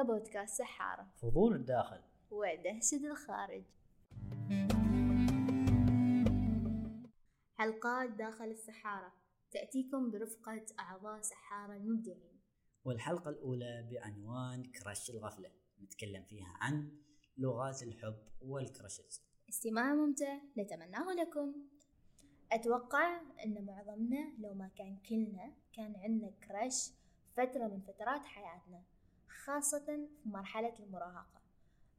هذا بودكاست سحارة. فضول الداخل. ودهشة الخارج. حلقات داخل السحارة. تأتيكم برفقة أعضاء سحارة المبدعين. والحلقة الأولى بعنوان كراش الغفلة. نتكلم فيها عن لغات الحب والكراشز. استماع ممتع نتمناه لكم. أتوقع أن معظمنا لو ما كان كلنا كان عندنا كراش فترة من فترات حياتنا. خاصة في مرحلة المراهقة.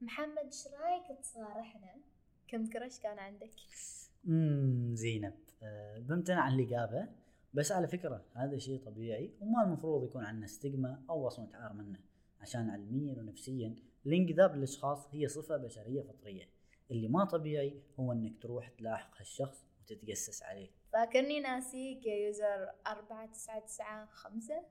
محمد إيش رأيك تصارحنا؟ كم كراش كان عندك؟ امم زينب. أه بمتنع عن الإجابة بس على فكرة هذا شيء طبيعي وما المفروض يكون عندنا ستيغما أو وصمة عار منه عشان علميا ونفسيا الانجذاب للأشخاص هي صفة بشرية فطرية. اللي ما طبيعي هو إنك تروح تلاحق هالشخص وتتجسس عليه. فاكرني ناسيك يا يوزر أربعة تسعة تسعة خمسة؟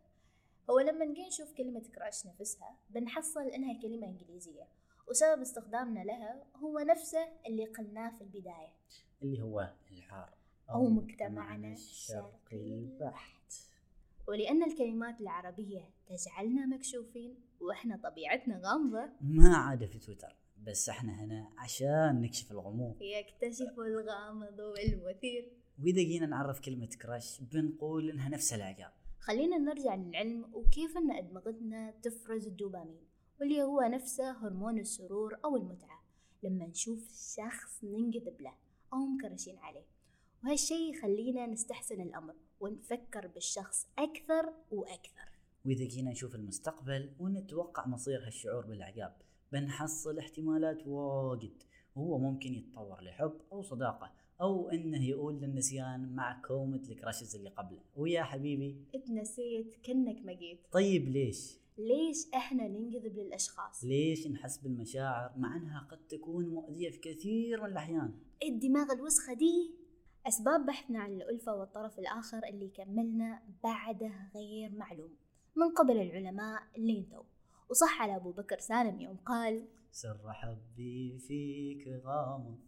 هو لما نجي نشوف كلمة كراش نفسها بنحصل إنها كلمة إنجليزية وسبب استخدامنا لها هو نفسه اللي قلناه في البداية. اللي هو العار أو مجتمعنا الشرقي. البحت. ولأن الكلمات العربية تجعلنا مكشوفين وإحنا طبيعتنا غامضة. ما عاد في تويتر بس إحنا هنا عشان نكشف الغموض. يكتشف الغامض والمثير. وإذا جينا نعرف كلمة كراش بنقول إنها نفس العقاب خلينا نرجع للعلم وكيف أن أدمغتنا تفرز الدوبامين واللي هو نفسه هرمون السرور أو المتعة. لما نشوف شخص ننجذب له أو مكرشين عليه وهالشي يخلينا نستحسن الأمر ونفكر بالشخص أكثر وأكثر. وإذا جينا نشوف المستقبل ونتوقع مصير هالشعور بالعقاب بنحصل احتمالات واجد. وهو ممكن يتطور لحب أو صداقة أو إنه يقول للنسيان مع كومة الكراشز اللي قبله. ويا حبيبي. اتنسيت كأنك ما جيت. طيب ليش؟ ليش إحنا ننجذب للأشخاص؟ ليش نحس بالمشاعر مع إنها قد تكون مؤذية في كثير من الأحيان؟ الدماغ الوسخة دي أسباب بحثنا عن الألفة والطرف الآخر اللي كملنا بعده غير معلوم. من قبل العلماء اللي أنتوا. وصح على أبو بكر سالم يوم قال سر حبي فيك غامض.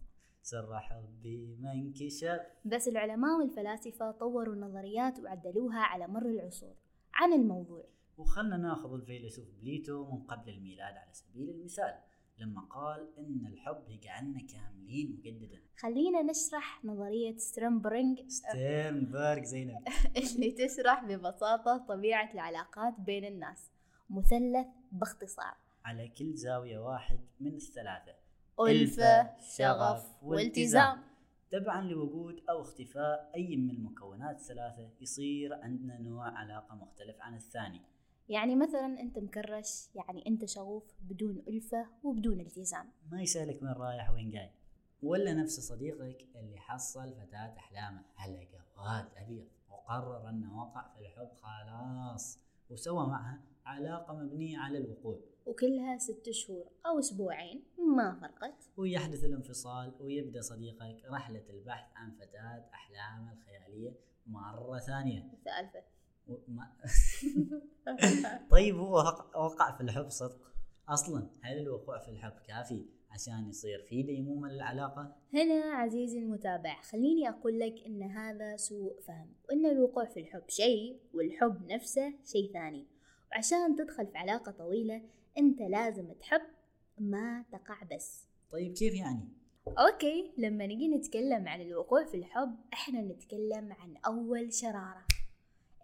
سر حبي ما انكشف بس العلماء والفلاسفة طوروا النظريات وعدلوها على مر العصور عن الموضوع. وخلنا ناخذ الفيلسوف بليتو من قبل الميلاد على سبيل المثال لما قال إن الحب يجعلنا كاملين مجددا. خلينا نشرح نظرية ستيرنبرغ ستيرنبرغ زينب. اللي تشرح ببساطة طبيعة العلاقات بين الناس. مثلث باختصار. على كل زاوية واحد من الثلاثة. ألفة شغف والتزام. تبعا لوجود أو اختفاء أي من المكونات الثلاثة يصير عندنا نوع علاقة مختلف عن الثاني. يعني مثلا أنت مكرش يعني أنت شغوف بدون ألفة وبدون التزام. ما يسألك وين رايح وين جاي ولا نفس صديقك اللي حصل فتاة أحلامه. على جواد أبيض وقرر أنه وقع في الحب خلاص. وسوى معها علاقة مبنية على الوقوع. وكلها ست شهور أو أسبوعين ما فرقت. ويحدث الانفصال ويبدأ صديقك رحلة البحث عن فتاة أحلامه الخيالية مرة ثانية. سالفة. وما طيب هو وق- وقع في الحب صدق؟ أصلا هل الوقوع في الحب كافي عشان يصير في ديمومة للعلاقة؟ هنا عزيزي المتابع خليني أقول لك إن هذا سوء فهم وإن الوقوع في الحب شيء والحب نفسه شيء ثاني. وعشان تدخل في علاقة طويلة أنت لازم تحب ما تقع بس. طيب كيف يعني؟ okay لما نجي نتكلم عن الوقوع في الحب إحنا نتكلم عن أول شرارة.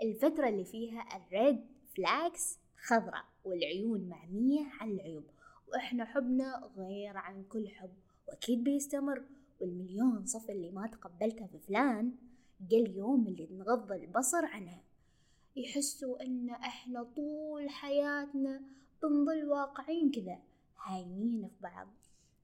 الفترة اللي فيها ال red flags خضراء والعيون معمية على العيوب. وإحنا حبنا غير عن كل حب وأكيد بيستمر. والمليون صفة اللي ما تقبلتها في فلان جا اليوم اللي نغض البصر عنها. يحسوا إن إحنا طول حياتنا بنظل واقعين كذا. هايمين في بعض.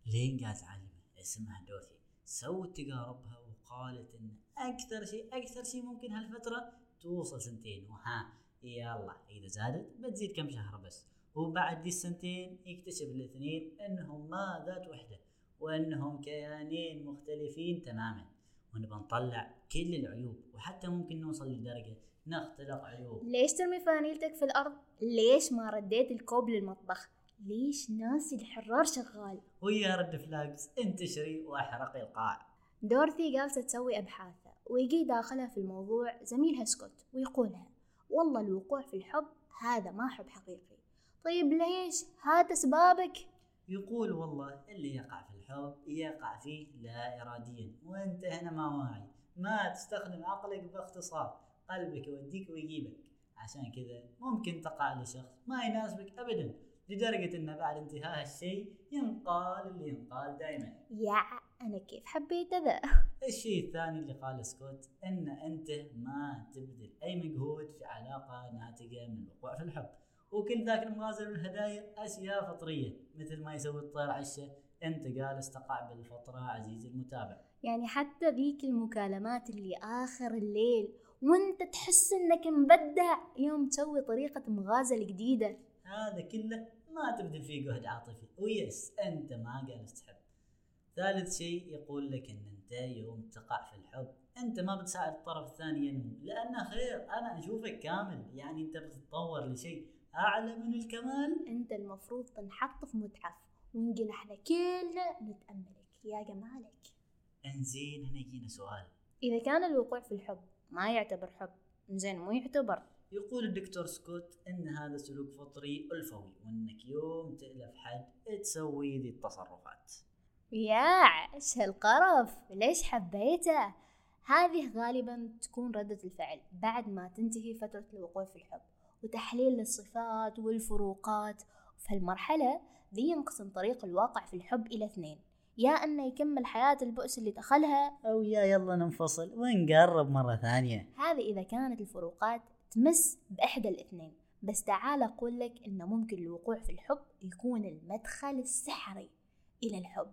لين قالت عالمة اسمها دوروثي. سوت تجاربها وقالت إن أكثر شيء أكثر شيء ممكن هالفترة توصل سنتين. وها يلا إذا زادت بتزيد كم شهر بس. وبعد دي السنتين يكتشف الاثنين إنهم ما ذات وحدة وإنهم كيانين مختلفين تماما. ونبى نطلع كل العيوب وحتى ممكن نوصل لدرجة نختلق عيوب. ليش ترمي فانيلتك في الأرض؟ ليش ما رديت الكوب للمطبخ؟ ليش ناسي الحرار شغال؟ ويا رد فلاجز انتشري وأحرقي القاع. دورثي جالسة تسوي أبحاثها ويجي داخلها في الموضوع زميلها سكوت ويقولها والله الوقوع في الحب هذا ما حب حقيقي. طيب ليش؟ هات أسبابك. يقول والله اللي يقع في الحب يقع فيه لا إراديا وأنت هنا ما واعي. ما تستخدم عقلك باختصار. قلبك يوديك ويجيبك. عشان كذا ممكن تقع لشخص ما يناسبك أبدا لدرجة أنه بعد انتهاء الشيء ينقال اللي ينقال دائما يا أنا كيف حبيت ذا الشيء الثاني اللي قال سكوت إن أنت ما تبذل أي مجهود في علاقة ناتجة من الوقوع في الحب. وكل ذاك المغازل والهدايا أشياء فطرية مثل ما يسوي الطير عشه أنت جالس تقع بالفطره عزيزي المتابع. يعني حتى ذيك المكالمات اللي آخر الليل وانت تحس انك مبدع يوم تسوي طريقة مغازل جديدة هذا كله ما تبذل فيه جهد عاطفي. ويس أنت ما جالس تحب. ثالث شيء يقول لك إن أنت يوم تقع في الحب أنت ما بتساعد الطرف الثاني ينمو لأنه خير أنا أشوفك كامل. يعني أنت بتتطور لشيء أعلى من الكمال. أنت المفروض تنحط في متحف ونجي إحنا كلنا نتأملك. يا جمالك. إنزين هنا يجينا سؤال. إذا كان الوقوع في الحب ما يعتبر حب. زين مو يعتبر. يقول الدكتور سكوت إن هذا سلوك فطري ألفوي وإنك يوم تألف حد تسوي ذي التصرفات. يا إيش هالقرف ليش حبيته؟ هذه غالبا تكون ردة الفعل بعد ما تنتهي فترة الوقوع في الحب وتحليل الصفات والفروقات. في هالمرحلة ذي ينقسم طريق الواقع في الحب إلى اثنين. يا أنه يكمل حياة البؤس اللي دخلها. أو يا يلا ننفصل ونقرب مرة ثانية. هذا إذا كانت الفروقات تمس بإحدى الاثنين. بس تعال أقول لك إنه ممكن الوقوع في الحب يكون المدخل السحري إلى الحب.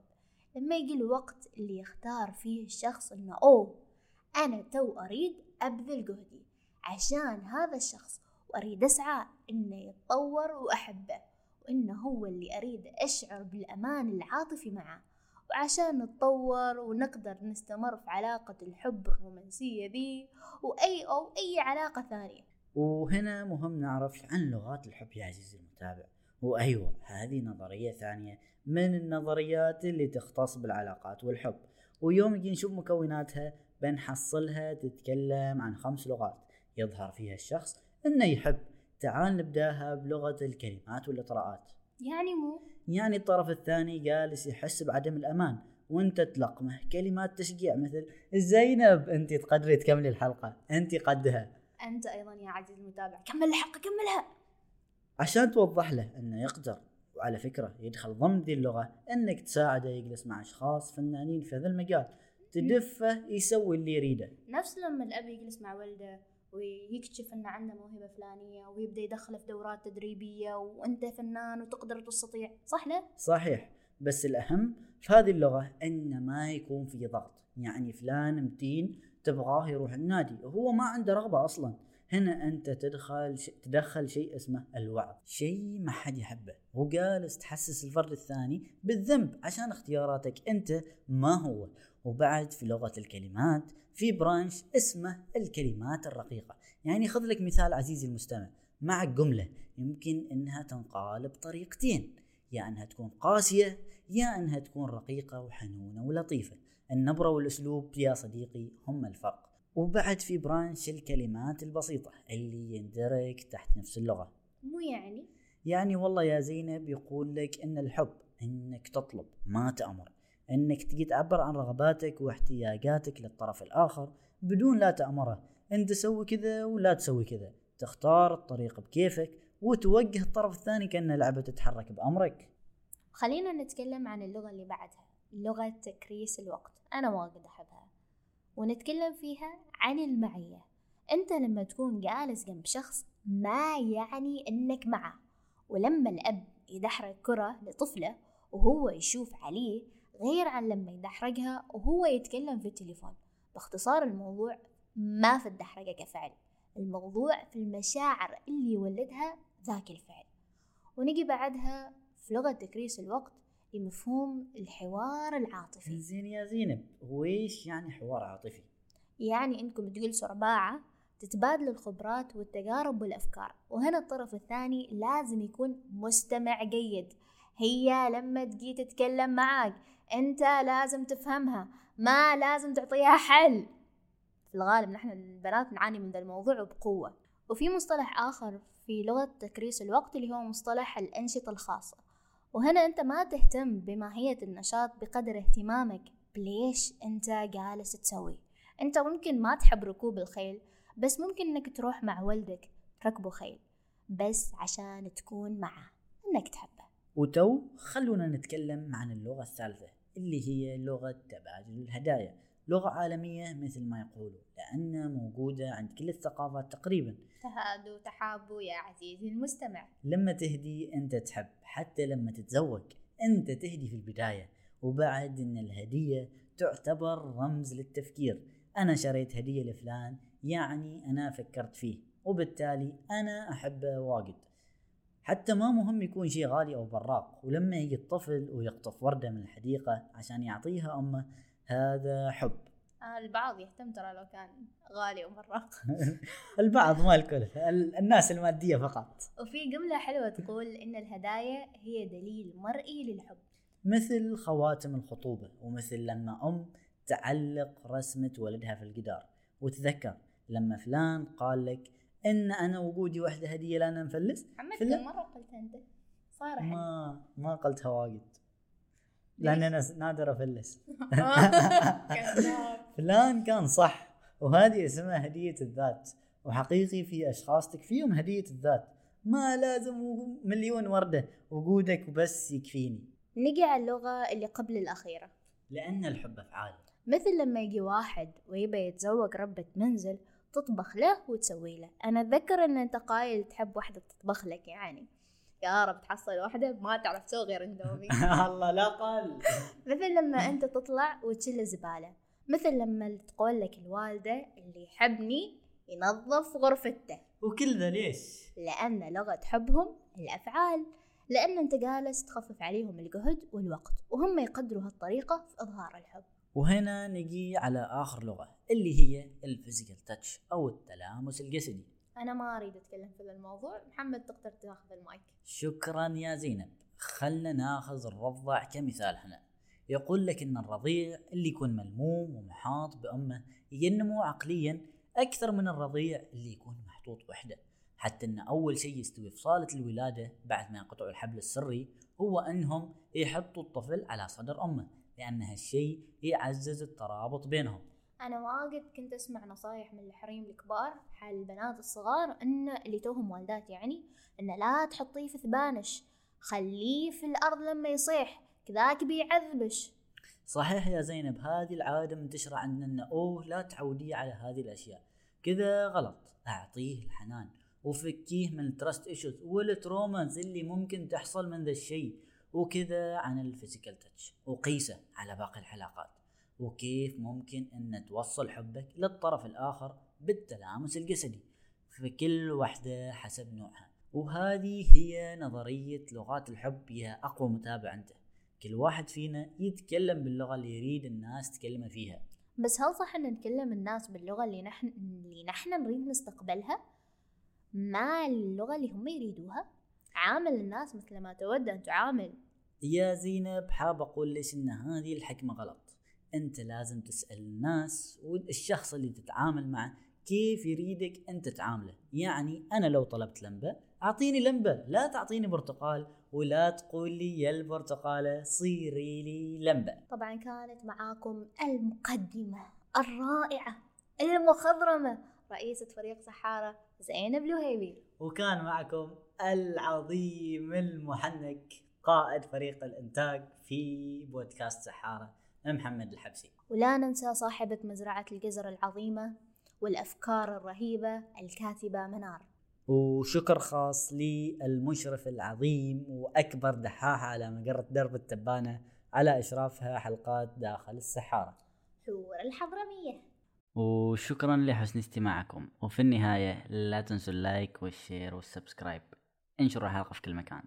لما يجي الوقت اللي يختار فيه الشخص إنه أوه أنا تو أريد أبذل جهدي عشان هذا الشخص وأريد أسعى إنه يتطور وأحبه وإنه هو اللي أريد أشعر بالأمان العاطفي معه. وعشان نتطور ونقدر نستمر في علاقة الحب الرومانسية ذي وأي أو أي علاقة ثانية. وهنا مهم نعرف عن لغات الحب يا عزيزي المتابع. وأيوة هذه نظرية ثانية من النظريات اللي تختص بالعلاقات والحب. ويوم نجي نشوف مكوناتها بنحصلها تتكلم عن خمس لغات. يظهر فيها الشخص إنه يحب. تعال نبدأها بلغة الكلمات والإطراءات. يعني مو؟ يعني الطرف الثاني جالس يحس بعدم الأمان وانت تلقمه كلمات تشجيع مثل زينب أنت تقدري تكملي الحلقة أنت قدها. أنت أيضا يا عزيزي المتابع كمل الحلقة كملها. عشان توضح له إنه يقدر وعلى فكرة يدخل ضمن ذي اللغة إنك تساعده يجلس مع أشخاص فنانين في هذا المجال تدفه يسوي اللي يريده. نفس لما الأب يجلس مع ولده ويكتشف إنه عنده موهبة فلانية ويبدأ يدخله في دورات تدريبية وأنت فنان وتقدر تستطيع. صح لا؟ صحيح. بس الأهم في هذه اللغة إن ما يكون في ضغط. يعني فلان متين تبغاه يروح النادي. وهو ما عنده رغبة أصلا. هنا أنت تدخل ش... تدخل شيء اسمه الوعظ. شيء ما حد يحبه. وجالس تحسس الفرد الثاني بالذنب عشان اختياراتك. أنت ما هو. وبعد في لغة الكلمات في برانش اسمه الكلمات الرقيقة. يعني خذ لك مثال عزيزي المستمع. مع جملة يمكن إنها تنقال بطريقتين. يا إنها تكون قاسية يا إنها تكون رقيقة وحنونة ولطيفة. النبرة والأسلوب يا صديقي هم الفرق. وبعد في برانش الكلمات البسيطة اللي يندرج تحت نفس اللغة. مو يعني؟ يعني والله يا زينب يقول لك إن الحب إنك تطلب ما تأمر. إنك تجي تعبر عن رغباتك واحتياجاتك للطرف الآخر بدون لا تأمره. أنت سوي كذا ولا تسوي كذا. تختار الطريق بكيفك وتوجه الطرف الثاني كأنه لعبة تتحرك بأمرك. خلينا نتكلم عن اللغة اللي بعدها لغة تكريس الوقت. أنا واجد أحبها. ونتكلم فيها عن المعية. أنت لما تكون جالس جنب شخص ما يعني أنك معه. ولما الأب يدحرج كرة لطفله وهو يشوف عليه غير عن لما يدحرجها وهو يتكلم في التليفون. باختصار الموضوع ما في الدحرجة كفعل. الموضوع في المشاعر اللي يولدها ذاك الفعل. ونجي بعدها في لغة تكريس الوقت لمفهوم الحوار العاطفي. زين يا زينب وإيش يعني حوار عاطفي؟ يعني إنكم تجلسوا أربعة تتبادلوا الخبرات والتجارب والأفكار. وهنا الطرف الثاني لازم يكون مستمع جيد. هي لما تجي تتكلم معاك انت لازم تفهمها. ما لازم تعطيها حل. في الغالب نحن البنات نعاني من ذا الموضوع بقوة. وفي مصطلح آخر في لغة تكريس الوقت اللي هو مصطلح الأنشطة الخاصة. وهنا أنت ما تهتم بماهية النشاط بقدر اهتمامك بليش أنت جالس تسوي. أنت ممكن ما تحب ركوب الخيل بس ممكن أنك تروح مع ولدك تركبوا خيل بس عشان تكون معه أنك تحبه. وتو خلونا نتكلم عن اللغة الثالثة. اللي هي لغة تبادل الهدايا. لغة عالمية مثل ما يقولوا لأنها موجودة عند كل الثقافات تقريبا. تهادوا تحابوا يا عزيزي المستمع. لما تهدي أنت تحب حتى لما تتزوج أنت تهدي في البداية. وبعد أن الهدية تعتبر رمز للتفكير. أنا شريت هدية لفلان يعني أنا فكرت فيه وبالتالي أنا أحبه واجد. حتى ما مهم يكون شيء غالي أو براق ولما يجي الطفل ويقطف وردة من الحديقة عشان يعطيها أمه هذا حب. آه البعض يهتم ترى لو كان غالي ومراق البعض ما الكل ال- الناس المادية فقط. وفي جملة حلوة تقول إن الهدايا هي دليل مرئي للحب. مثل خواتم الخطوبة ومثل لما أم تعلق رسمة ولدها في الجدار. وتذكر لما فلان قال لك إن أنا وجودي لنا نفلس محمد فيلم؟ كم مرة قلت أنت. صار ما ما قلتها واجد. لأن أنا س- نادر كذاب فلان كان صح وهذه اسمها هدية الذات. وحقيقي في أشخاص تكفيهم هدية الذات. ما لازم مليون وردة. وجودك وبس يكفيني. نجي على اللغة اللي قبل الأخيرة. لأن الحب أفعال. مثل لما يجي واحد ويبى يتزوج ربة منزل تطبخ له وتسوي له. أنا أتذكر أن أنت قايل تحب واحدة تطبخ لك يعني. يا رب تحصل واحدة ما تعرف تسوي غير إندومي. الله لا قال مثل لما أنت تطلع وتشيل الزبالة. مثل لما تقول لك الوالدة اللي يحبني ينظف غرفته. وكل ذا ليش؟ لأن لغة حبهم الأفعال. لأن أنت جالس تخفف عليهم الجهد والوقت. وهم يقدروا هالطريقة في إظهار الحب. وهنا نجي على آخر لغة اللي هي ال physical touch أو التلامس الجسدي. أنا ما أريد أتكلم في الموضوع. محمد تقدر تاخذ المايك. شكرا يا زينب. خلنا ناخذ الرضع كمثال هنا. يقول لك إن الرضيع اللي يكون ملموم ومحاط بأمه ينمو عقليا أكثر من الرضيع اللي يكون محطوط وحده. حتى إن أول شيء يستوي في صالة الولادة بعد ما ينقطعوا الحبل السري هو إنهم يحطوا الطفل على صدر أمه. لأن هالشيء يعزز الترابط بينهم. أنا واجد كنت أسمع نصايح من الحريم الكبار حال البنات الصغار إن اللي توهم والدات يعني إن لا تحطيه في ثبانش خليه في الأرض لما يصيح كذاك بيعذبش. صحيح يا زينب هذه العادة منتشرة عندنا انه أوه لا تعوديه على هذه الأشياء. كذا غلط أعطيه الحنان. وفكيه من ال trust issues وال traumas اللي ممكن تحصل من ذا الشيء. وكذا عن ال physical touch. وقيسه على باقي الحلقات. وكيف ممكن إن توصل حبك للطرف الآخر بالتلامس الجسدي. في كل وحدة حسب نوعها. وهذه هي نظرية لغات الحب. يا أقوى متابع أنت. كل واحد فينا يتكلم باللغة اللي يريد الناس تكلمه فيها. بس هل صح إن نكلم الناس باللغة اللي نحن اللي نحن نريد نستقبلها؟ ما اللغة اللي هم يريدوها؟ عامل الناس مثل ما تود أن تعامل. يا زينب حاب أقول ليش إن هذه الحكمة غلط؟ أنت لازم تسأل الناس والشخص اللي تتعامل معه كيف يريدك أنت تعامله يعني أنا لو طلبت لمبة أعطيني لمبة. لا تعطيني برتقال ولا تقول لي يا البرتقالة صيري لي لمبة. طبعا كانت معاكم المقدمة الرائعة المخضرمة. رئيسة فريق سحارة زينب لهيبي. وكان معكم العظيم المحنك قائد فريق الإنتاج في بودكاست سحارة محمد الحبسي. ولا ننسى صاحبة مزرعة الجزر العظيمة والأفكار الرهيبة الكاتبة منار. وشكر خاص للمشرف العظيم وأكبر دحاحة على مقرة درب التبانة على إشرافها حلقات داخل السحارة. حور الحضرمية. وشكرا لحسن استماعكم. وفي النهاية لا تنسوا ال like وال share وال subscribe. انشروا الحلقة في كل مكان.